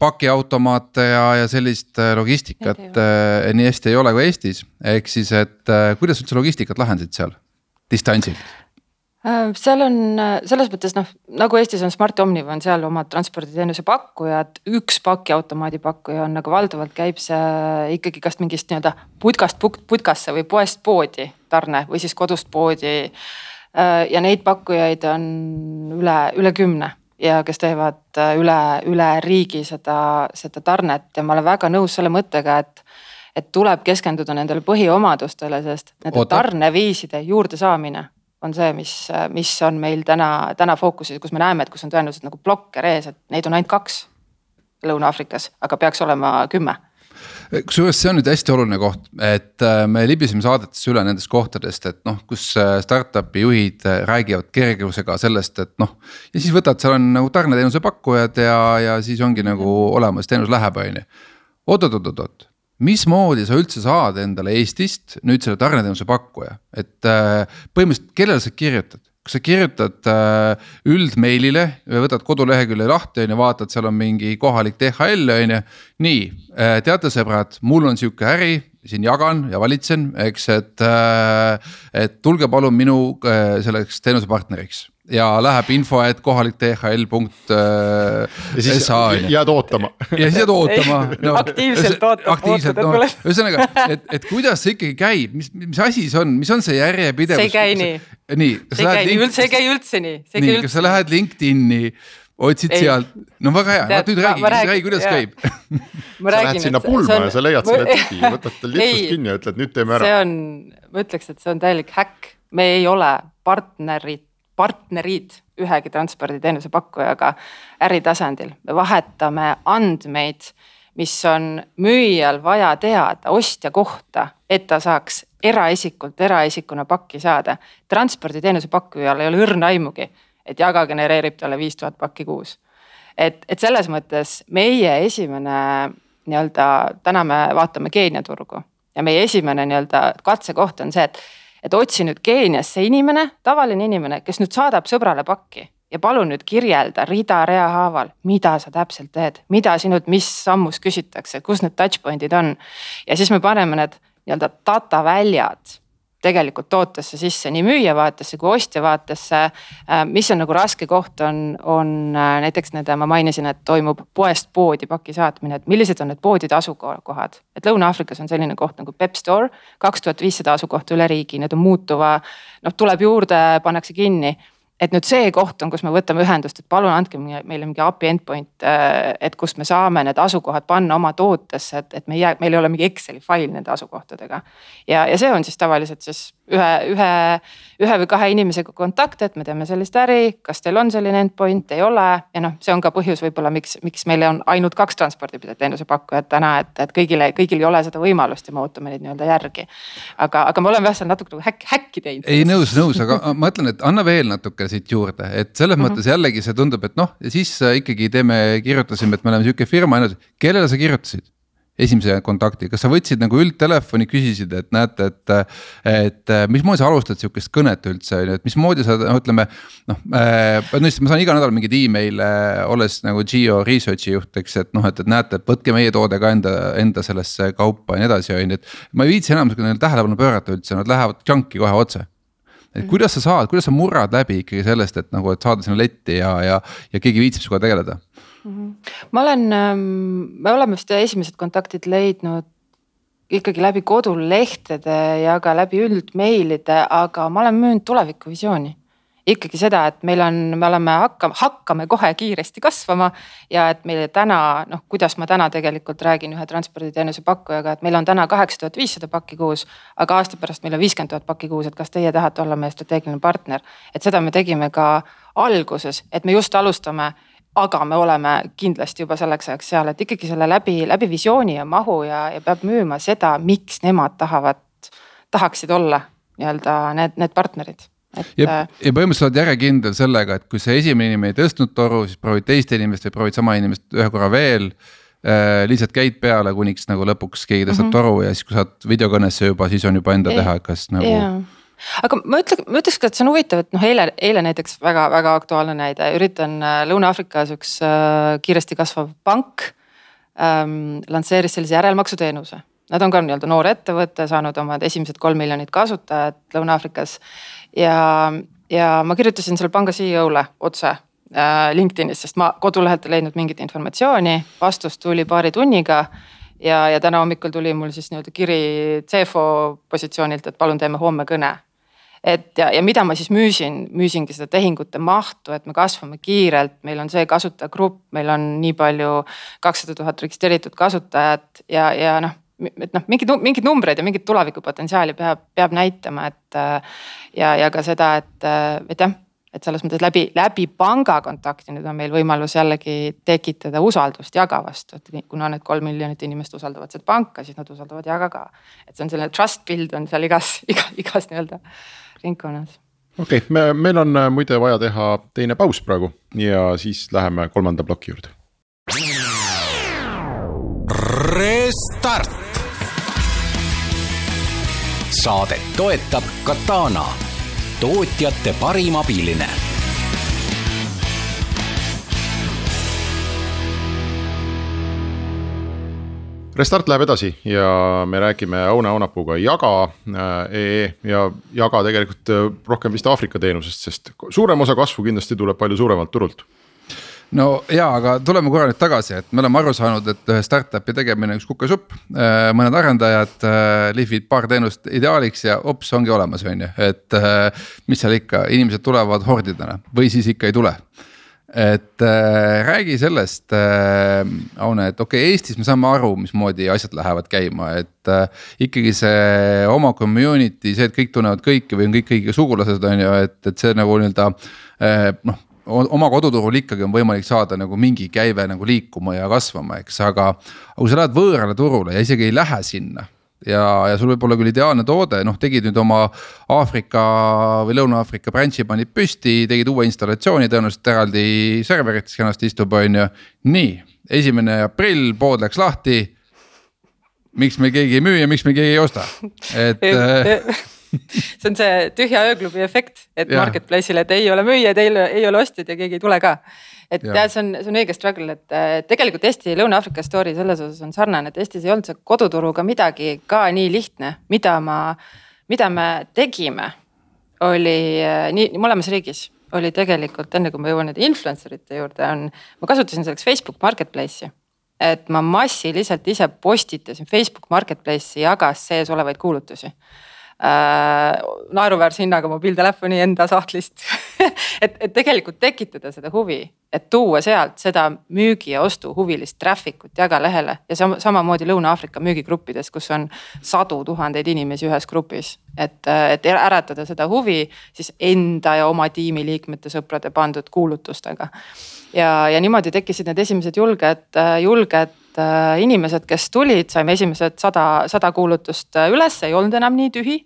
pakiautomaate ja, ja sellist logistikat nii hästi ei ole kui Eestis, ehk siis, et kuidas üldse logistikat lahendasid seal distantsilt? Äh, seal on äh, selles mõttes noh, nagu Eestis on Smart Omniva on seal omad transporditeenuse pakkujad, üks pakiautomaadi pakkuja on, aga valdavalt käib see ikkagi kas mingist nii-öelda putkast putkasse või poest poodi tarne või siis kodust poodi. Äh, ja neid pakkujaid on üle, üle kümne ja kes teevad üle, üle riigi seda, seda tarnet ja ma olen väga nõus selle mõttega, et et tuleb keskenduda nendele põhiomadustele, sest nende tarneviiside juurdesaamine on see, mis, mis on meil täna, täna fookuses, kus me näeme, et kus on tõenäoliselt nagu blokker ees, et neid on ainult kaks Lõuna-Aafrikas, aga peaks olema kümme kusjuures see on nüüd hästi oluline koht, et äh, me libiseme saadetes üle nendest kohtadest, et noh, kus äh, startup'i juhid äh, räägivad kergusega sellest, et noh. ja siis võtad, seal on nagu tarneteenuse pakkujad ja, ja siis ongi nagu olemas, teenus läheb, on ju. oot-oot-oot-oot, mismoodi sa üldse saad endale Eestist nüüd selle tarneteenuse pakkuja, et põhimõtteliselt kellele sa kirjutad? kas sa kirjutad äh, üldmeilile, võtad kodulehekülje lahti on ju, vaatad, seal on mingi kohalik DHL on ju. nii äh,, teate sõbrad, mul on sihuke äri, siin jagan ja valitsen, eks, et äh,, et tulge palun minu äh, selleks teenusepartneriks ja läheb info, et kohalik DHL punkt äh,. ja siis SA, jääd ootama. ja siis jääd ootama no,. aktiivselt ootad. aktiivselt, no ühesõnaga, et, et kuidas see ikkagi käib, mis, mis asi see on, mis on see järjepidevus? see ei käi nii. nii. see ei käi nii, üldse ei käi üldse nii. nii, kas sa lähed LinkedIn'i otsid ei. sealt, no väga hea, no nüüd räägi, räägi, kuidas jah. käib sa lähed sinna pulma on... ja sa leiad selle tüki, võtad tal lipsust kinni ja ütled nüüd teeme ära. see on, ma ütleks, et see on täielik häkk, me ei ole partnerid partnerid ühegi transporditeenuse pakkujaga äritasandil, me vahetame andmeid, mis on müüjal vaja teada ostja kohta, et ta saaks eraisikult eraisikuna pakki saada. transporditeenuse pakkujal ei ole õrna aimugi, et Jaga genereerib talle viis tuhat pakki kuus. et, et selles mõttes meie esimene nii-öelda, täna me vaatame Keenia turgu ja meie esimene nii-öelda katsekoht on see, et et otsi nüüd Keeniasse inimene, tavaline inimene, kes nüüd saadab sõbrale pakki ja palun nüüd kirjelda rida-rea haaval, mida sa täpselt teed, mida sinult, mis sammus küsitakse, kus need touch point'id on. ja siis me paneme need nii-öelda data väljad tegelikult tootesse sisse nii müüja vaatesse kui ostja vaatesse. Äh, mis on nagu raske koht, on, on äh, näiteks need, ma mainisin, et toimub poest poodi paki saatmine, et millised on need poodide asukohad. et Lõuna-Aafrikas on selline koht nagu Pep Store, kaks tuhat viissada asukohta üle riigi, need on muutuva, noh tuleb juurde, pannakse kinni et nüüd see koht on, kus me võtame ühendust, et palun andke meile mingi API endpoint, äh, et kust me saame need asukohad panna oma tootesse, et, et me ei jää, meil ei ole mingi Exceli fail nende asukohtadega. ja, ja see on siis tavaliselt siis ühe, ühe, ühe või kahe inimesega kontakt, et me teeme sellist äri, kas teil on selline endpoint, ei ole. ja noh, see on ka põhjus võib-olla, miks, miks meil on ainult kaks transporditeenuse pakkujat täna, et, et kõigile, kõigil ei ole seda võimalust ja me ootame neid nii-öelda järgi. aga, aga me oleme jah seal natuke nagu häkk, häkki teinud. ei nõus, nõus, aga ma ütlen, et anna veel natuke siit juurde, et selles mm -hmm. mõttes jällegi see tundub, et noh, siis ikkagi teeme, kirjutasime, et me oleme sihuke firma kellele sa kirjutasid? esimese kontakti, kas sa võtsid nagu üldtelefoni, küsisid, et näete, et, et mismoodi sa alustad sihukest kõnet üldse on ju, et mismoodi sa no ütleme. noh äh,, ma saan iga nädal mingeid email'e, olles nagu Geo research'i juht, eks, et noh, et, et näete, et võtke meie toode ka enda, enda sellesse kaupa ja nii edasi, on ju, et. ma ei viitsi enam tähelepanu pöörata üldse, nad lähevad junk'i kohe otse et kuidas sa saad, kuidas sa murrad läbi ikkagi sellest, et nagu, et saada sinna letti ja, ja, ja keegi viitsib sinuga tegeleda mm? -hmm. ma olen, ähm, me oleme vist esimesed kontaktid leidnud ikkagi läbi kodulehtede ja ka läbi üldmeilide, aga ma olen müünud tulevikuvisiooni ikkagi seda, et meil on, me oleme hakkama, hakkame kohe kiiresti kasvama. ja et meile täna noh, kuidas ma täna tegelikult räägin ühe transporditeenuse pakkujaga, et meil on täna kaheksa tuhat viissada pakki kuus. aga aasta pärast meil on viiskümmend tuhat pakki kuus, et kas teie tahate olla meie strateegiline partner. et seda me tegime ka alguses, et me just alustame aga me oleme kindlasti juba selleks ajaks seal, et ikkagi selle läbi, läbi visiooni ja mahu ja, ja peab müüma seda, miks nemad tahavad, tahaksid olla nii-öelda need, need partnerid et. ja, äh, ja põhimõtteliselt oled järjekindel sellega, et kui see esimene inimene ei tõstnud toru, siis proovid teist inimest või proovid sama inimest ühe korra veel äh,. lihtsalt käid peale, kuniks nagu lõpuks keegi tõstab mm -hmm. toru ja siis, kui saad videokõnesse juba, siis on juba enda teha, kas nagu yeah aga ma ütleks, ma ütleks ka, et see on huvitav, et noh, eile, eile näiteks väga-väga aktuaalne näide, üritan äh, Lõuna-Aafrikas üks äh, kiiresti kasvav pank ähm, lansseeris sellise järelmaksuteenuse. Nad on ka nii-öelda noor ettevõte, saanud omad esimesed kolm miljonit kasutajat Lõuna-Aafrikas ja, ja ma kirjutasin selle panga CEO-le otse äh, LinkedInis, sest ma kodulehelt ei leidnud mingit informatsiooni, vastus tuli paari tunniga. ja, ja täna hommikul tuli mul siis nii-öelda kiri CFO positsioonilt, et palun teeme homme kõne. Et ja, ja mida ma siis müüsin, müüsingi seda tehingute mahtu, et me kasvame kiirelt, meil on see kasutajagrupp, meil on nii palju, kakssada tuhat registreeritud kasutajat ja, ja noh et noh, mingid, mingid numbreid ja mingit tulevikupotentsiaali peab, peab näitama, et. ja, ja ka seda, et, et jah, et selles mõttes läbi, läbi pangakontakti nüüd on meil võimalus jällegi tekitada usaldust Jaga vastu, et kuna need kolm miljonit inimest usaldavad seda panka, siis nad usaldavad Jaga ka. et see on selline trust build on seal igas, iga, igas nii-öelda ringkonnas okei okay,, me, meil on äh, muide vaja teha teine paus praegu ja siis läheme kolmanda ploki juurde. Restart. Saadet toetab Katana, tootjate parim abiline. Restart läheb edasi ja me räägime Aune Aunapuuga Jaga ee äh, ja Jaga tegelikult äh, rohkem vist Aafrika teenusest, sest suurem osa kasvu kindlasti tuleb palju suuremalt turult no ja, aga tuleme korra nüüd tagasi, et me oleme aru saanud, et ühe startup'i tegemine on üks kukasupp. Äh, mõned arendajad lihvid paar teenust ideaaliks ja ops, ongi olemas, on ju, et mis seal ikka, inimesed tulevad hordidena või siis ikka ei tule et äh, räägi sellest äh,, Aune, et okei okay,, Eestis me saame aru, mismoodi asjad lähevad käima, et äh, ikkagi see oma community, see, et kõik tunnevad kõiki või on kõik kõigiga sugulased, on ju, et, et see nagu nii-öelda äh, noh oma koduturul ikkagi on võimalik saada nagu mingi käive nagu liikuma ja kasvama, eks, aga. aga kui sa lähed võõrale turule ja isegi ei lähe sinna ja, ja sul võib olla küll ideaalne toode, noh, tegid nüüd oma Aafrika või Lõuna-Aafrika branch'i panid püsti, tegid uue installatsiooni, tõenäoliselt eraldi serverites kenasti istub, on ju. nii, esimene aprill, pood läks lahti. miks meil keegi ei müü ja miks meil keegi ei osta, et see on see tühja ööklubi efekt, et marketplace'il, et ei ole müüjaid, ei ole, ei ole ostjaid ja keegi ei tule ka et ja. see on, see on õige struggle, et tegelikult Eesti Lõuna-Aafrika story selles osas on sarnane, et Eestis ei olnud see koduturuga midagi ka nii lihtne, mida ma, mida me tegime. oli nii mõlemas riigis oli tegelikult enne kui ma jõuan nüüd influencer ite juurde, on, ma kasutasin selleks Facebook Marketplace'i et ma massiliselt ise postitasin Facebook Marketplace'i jagas sees olevaid kuulutusi äh, naeruväärse hinnaga mobiiltelefoni enda sahtlist et, et tegelikult tekitada seda huvi, et tuua sealt seda müügi ja ostu huvilist traffic ut jagalehele ja sam samamoodi Lõuna-Aafrika müügigruppides, kus on sadu tuhandeid inimesi ühes grupis. et, et äratada seda huvi siis enda ja oma tiimiliikmete, sõprade pandud kuulutustega. ja, ja niimoodi tekkisid need esimesed julged, julged äh, inimesed, kes tulid, saime esimesed sada, sada kuulutust üles, ei olnud enam nii tühi.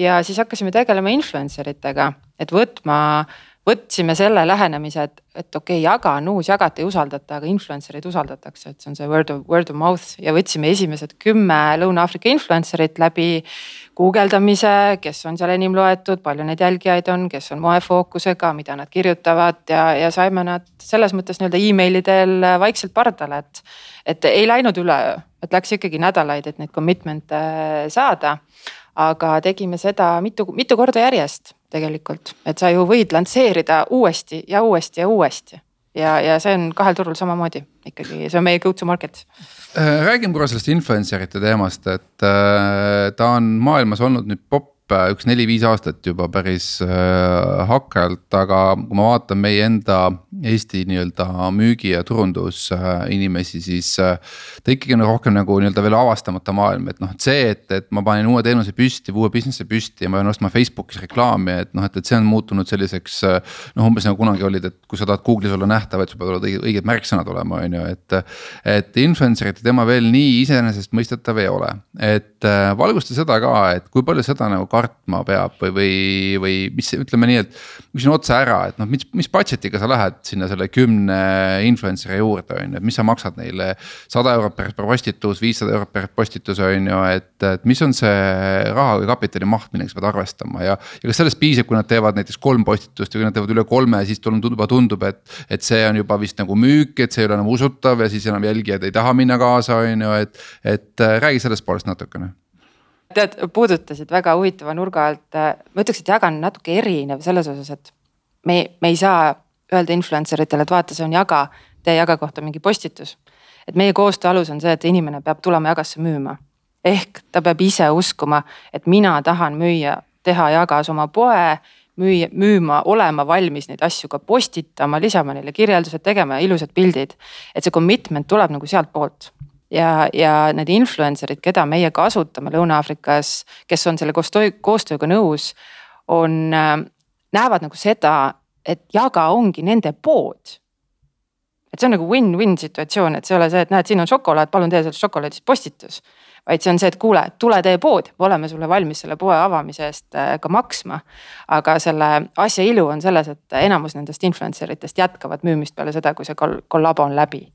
Ja siis hakkasime tegelema influencer itega, et võtma, võtsime selle lähenemise, et, et okei okay,, jaga on uus, jagata ei usaldata, aga influencer'id usaldatakse, et see on see word of, word of mouth. Ja võtsime esimesed kümme Lõuna-Aafrika influencer'it läbi guugeldamise, kes on seal enim loetud, palju neid jälgijaid on, kes on moefookusega, mida nad kirjutavad ja, ja saime nad selles mõttes nii-öelda emaili teel vaikselt pardale, et. et ei läinud üleöö, et läks ikkagi nädalaid, et neid commitment'e saada aga tegime seda mitu, mitu korda järjest tegelikult, et sa ju võid lansseerida uuesti ja uuesti ja uuesti. Ja, ja see on kahel turul samamoodi ikkagi, see on meie go to market. Äh, räägime korra sellest influencer ite teemast, et äh, ta on maailmas olnud nüüd popp üks neli-viis aastat juba päris äh, hakkajalt, aga kui ma vaatan meie enda Eesti nii-öelda müügi ja turundus äh, inimesi, siis äh,. ta ikkagi on rohkem nagu nii-öelda veel avastamata maailm, et noh, et see, et, et ma panen uue teenuse püsti, uue business'i püsti ja ma pean ostma Facebookis reklaami, et noh, et, et see on muutunud selliseks. Äh, noh, umbes nagu kunagi olid, et kui sa tahad Google'is olla nähtav, et sul peavad õiged, õiged märksõnad olema, on ju, et. et influencer'ite teema veel nii iseenesestmõistetav ei ole, et äh, valgusta seda ka, et kui palju seda nagu kartma peab või, või, või mis ütleme nii, et. küsin otse ära, et noh, mis, mis budget'iga sa lähed sinna selle kümne influencer'i juurde on ju, et mis sa maksad neile. sada eurot per postitus, viissada eurot per postitus on ju, et, et mis on see raha või kapitali maht, millega sa pead arvestama ja. ja kas sellest piisab, kui nad teevad näiteks kolm postitust ja kui nad teevad üle kolme, siis tundub, juba tundub, et. et see on juba vist nagu müük, et see ei ole enam usutav ja siis enam jälgijad ei taha minna kaasa, on ju, et, et räägi sellest poolest natukene tead, puudutasid väga huvitava nurga alt, ma ütleks, et jagan natuke erinev selles osas, et me, me ei saa öelda influencer itele, et vaata, see on jaga, tee jaga kohta mingi postitus. et meie koostöö alus on see, et inimene peab tulema jagasse müüma. ehk ta peab ise uskuma, et mina tahan müüa, teha jagas oma poe müüa, müüma, olema valmis neid asju ka postitama, lisama neile kirjeldused, tegema ilusad pildid. et see commitment tuleb nagu sealtpoolt ja, ja need influencer'id, keda meie kasutame Lõuna-Aafrikas, kes on selle koostöö, koostööga nõus, on, äh, näevad nagu seda, et Jaga ongi nende pood et see on nagu win-win situatsioon, et see ei ole see, et näed, siin on šokolaad, palun tee sellest šokolaadist postitus. vaid see on see, et kuule, tule tee poodi, me oleme sulle valmis selle poe avamise eest äh, ka maksma. aga selle asja ilu on selles, et enamus nendest influencer itest jätkavad müümist peale seda, kui see kollabo on läbi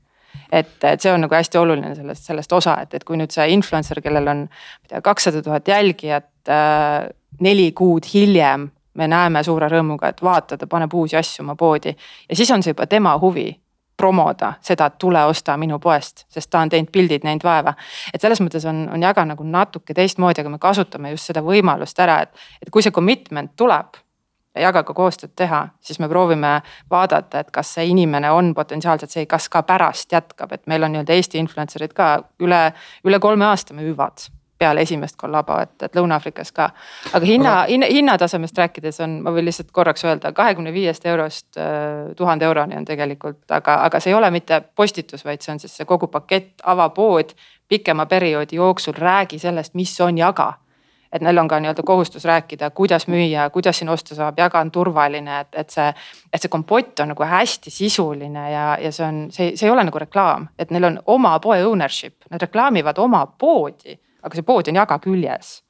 et, et see on nagu hästi oluline sellest, sellest osa, et, et kui nüüd see influencer, kellel on, ma ei tea, kakssada tuhat jälgijat äh, neli kuud hiljem me näeme suure rõõmuga, et vaata, ta paneb uusi asju oma poodi ja siis on see juba tema huvi promoda seda, et tule osta minu poest, sest ta on teinud pildid, näinud vaeva. et selles mõttes on, on Jaga nagu natuke teistmoodi, aga me kasutame just seda võimalust ära, et, et kui see commitment tuleb Jagaga koostööd teha, siis me proovime vaadata, et kas see inimene on potentsiaalselt see, kas ka pärast jätkab, et meil on nii-öelda Eesti influencer'id ka üle, üle kolme aasta müüvad peale esimest kollabo, et, et Lõuna-Aafrikas ka. aga hinna aga..., hinna, hinnatasemest rääkides on, ma võin lihtsalt korraks öelda, kahekümne viiest eurost äh, tuhande euroni on tegelikult, aga, aga see ei ole mitte postitus, vaid see on siis see kogu pakett, avapood pikema perioodi jooksul, räägi sellest, mis on jaga et neil on ka nii-öelda kohustus rääkida, kuidas müüa, kuidas siin osta saab, jaga on turvaline, et, et see. et see kompott on nagu hästi sisuline ja, ja see on, see, see ei ole nagu reklaam, et neil on oma poe ownership, nad reklaamivad oma poodi aga see pood on jaga küljes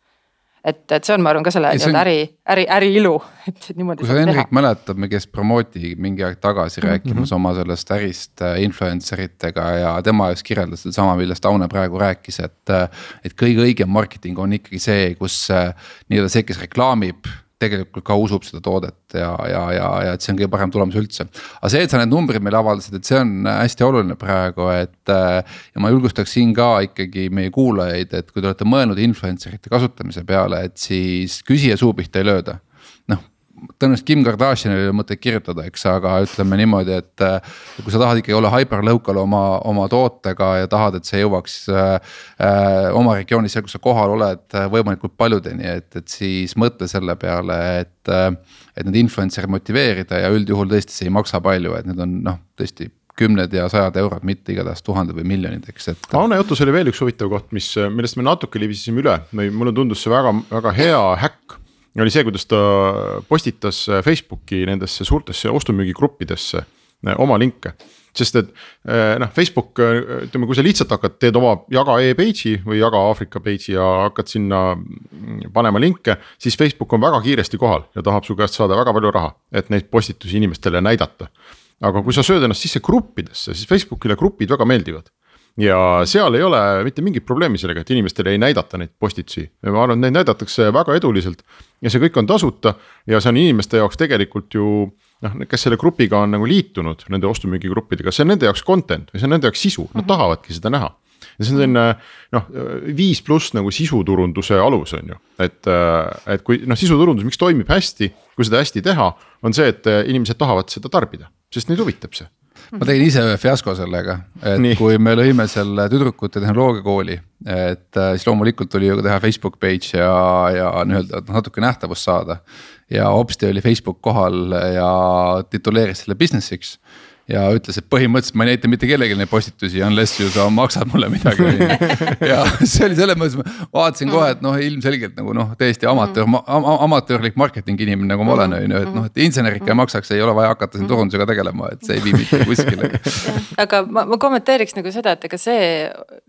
et, et see on, ma arvan ka selle nii-öelda äri, äri, äri ilu, et niimoodi. kui sa Hendrik mäletad, me käis Promoti mingi aeg tagasi mm -hmm. rääkimas oma sellest ärist äh, influencer itega ja tema just kirjeldas sedasama, millest Aune praegu rääkis, et. Äh, et kõige õigem marketing on ikkagi see, kus äh, nii-öelda see, kes reklaamib tegelikult ka usub seda toodet ja, ja, ja, ja et see on kõige parem tulemus üldse. aga see, et sa need numbrid meile avaldasid, et see on hästi oluline praegu, et äh, ja ma julgustaks siin ka ikkagi meie kuulajaid, et kui te olete mõelnud influencer ite kasutamise peale, et siis küsija suu pihta ei lööda tõenäoliselt Kim Kardashinil ei ole mõtet kirjutada, eks, aga ütleme niimoodi, et. kui sa tahad ikkagi olla hyper-local oma, oma tootega ja tahad, et see jõuaks äh, oma regioonis, seal kus sa kohal oled, võimalikult paljudeni, et, et siis mõtle selle peale, et. et need influencer'id motiveerida ja üldjuhul tõesti see ei maksa palju, et need on noh, tõesti kümned ja sajad eurod, mitte igatahes tuhanded või miljonid, eks, et. Aune jutus oli veel üks huvitav koht, mis, millest me natuke libisesime üle või mulle tundus see väga, väga hea häkk oli see, kuidas ta postitas Facebooki nendesse suurtesse ostumüügigruppidesse eh, oma linke. sest et eh, noh, Facebook ütleme, kui sa lihtsalt hakkad, teed oma jaga e-page'i või jaga Aafrika page'i ja hakkad sinna mm, panema linke. siis Facebook on väga kiiresti kohal ja tahab su käest saada väga palju raha, et neid postitusi inimestele näidata. aga kui sa sööd ennast sisse gruppidesse, siis Facebookile grupid väga meeldivad ja seal ei ole mitte mingit probleemi sellega, et inimestele ei näidata neid postitusi. ma arvan, et neid näidatakse väga eduliselt ja see kõik on tasuta ja see on inimeste jaoks tegelikult ju noh, kes selle grupiga on nagu liitunud, nende ostu-müügigruppidega, see on nende jaoks content või see on nende jaoks sisu, nad mhm. tahavadki seda näha ja see on selline noh, viis pluss nagu sisuturunduse alus on ju, et, et kui noh, sisuturundus, miks toimib hästi, kui seda hästi teha, on see, et inimesed tahavad seda tarbida, sest neid huvitab see ma tegin ise ühe fiasko sellega, et Nii. kui me lõime selle tüdrukute tehnoloogiakooli, et äh, siis loomulikult tuli ju teha Facebook page ja, ja nii-öelda natuke nähtavust saada. ja hopsti oli Facebook kohal ja tituleeris selle business'iks ja ütles, et põhimõtteliselt ma ei näita mitte kellelegi neid postitusi unless ju sa maksad mulle midagi ja see oli selles mõttes, ma vaatasin kohe, et noh, ilmselgelt nagu noh, täiesti amatöör am,, amatöörlik marketingi inimene nagu ma olen, on ju, et noh, et insener ikka ei maksaks, ei ole vaja hakata siin turundusega tegelema, et see ei vii mitte kuskile. aga ma, ma kommenteeriks nagu seda, et ega see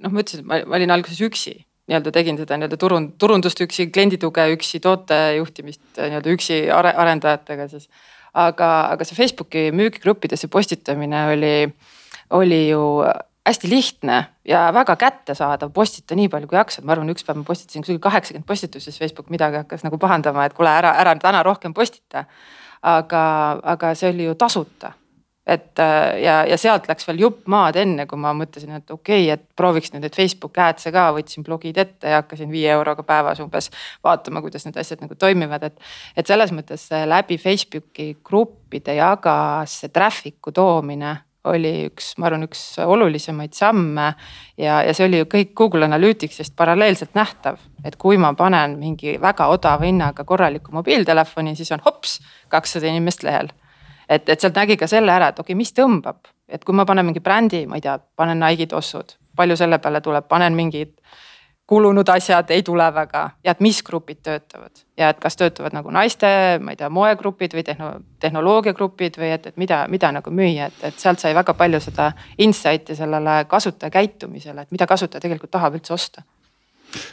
noh, ma ütlesin, et ma, ma olin alguses üksi nii-öelda tegin seda nii-öelda turund-, turundust üksi, kliendituge üksi, tootejuhtimist nii-öelda üksi are, arendajatega siis aga, aga see Facebooki müügigruppidesse postitamine oli, oli ju hästi lihtne ja väga kättesaadav, postita nii palju kui jaksad, ma arvan, üks päev ma postitasin kuskil kaheksakümmend postitust, siis Facebook midagi hakkas nagu pahandama, et kuule, ära, ära täna rohkem postita. aga, aga see oli ju tasuta et äh, ja, ja sealt läks veel jupp maad enne, kui ma mõtlesin, et okei okay,, et prooviks nüüd neid Facebook ads'e ka, võtsin blogid ette ja hakkasin viie euroga päevas umbes vaatama, kuidas need asjad nagu toimivad, et. et selles mõttes läbi Facebooki gruppide jagas see traffic'u toomine oli üks, ma arvan, üks olulisemaid samme. ja, ja see oli ju kõik Google Analyticsist paralleelselt nähtav, et kui ma panen mingi väga odava hinnaga korraliku mobiiltelefoni, siis on hops, kakssada inimest lehel et, et sealt nägi ka selle ära, et okei okay,, mis tõmbab, et kui ma panen mingi brändi, ma ei tea, panen Nike'i tossud palju selle peale tuleb, panen mingid kulunud asjad ei tule väga. Ja et mis grupid töötavad? Ja et kas töötavad nagu naiste, ma ei tea, moegrupid või tehno, tehnoloogiagrupid või et, et mida, mida nagu müüa, et, et sealt sai väga palju seda insight'i sellele kasutaja käitumisele, et mida kasutaja tegelikult tahab üldse osta.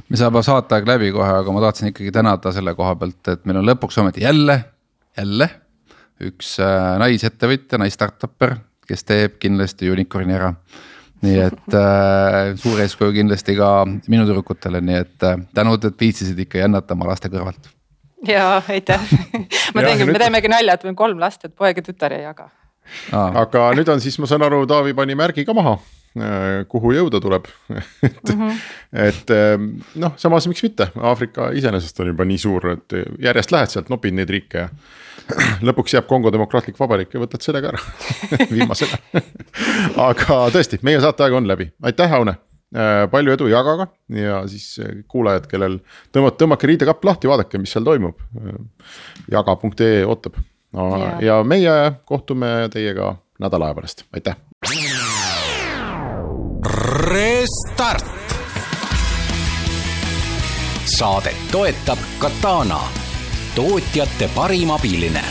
Me saame saateaeg läbi kohe, aga ma tahtsin ikkagi tänada selle koha pealt, et meil on lõpuks ometi jälle, jälle üks äh, naisettevõtja, nais-startup'er, kes teeb kindlasti unicorn'i ära nii et äh, suur eeskuju kindlasti ka minu tüdrukutele, nii et äh, tänud, et viitsisid ikka jännata oma laste kõrvalt. ja aitäh ma teengi, me teemegi nalja, et meil on kolm last, et poeg ja tütar ei jaga. aga nüüd on siis, ma saan aru, Taavi pani märgi ka maha äh, kuhu jõuda tuleb et mm, -hmm. et ähm, noh, samas miks mitte, Aafrika iseenesest on juba nii suur, et järjest lähed sealt, nopid neid riike ja lõpuks jääb Kongo Demokraatlik Vabariik ja võtad selle ka ära viimasena aga tõesti, meie saateaeg on läbi, aitäh, Aune äh, palju edu Jagaga ja siis äh, kuulajad, kellel tõmbate, tõmmake riidekapp lahti, vaadake, mis seal toimub. Äh, jaga.ee ootab no, ja. ja meie kohtume teiega nädala aja pärast, aitäh. Restart. saadet toetab Katana tootjate parim abiline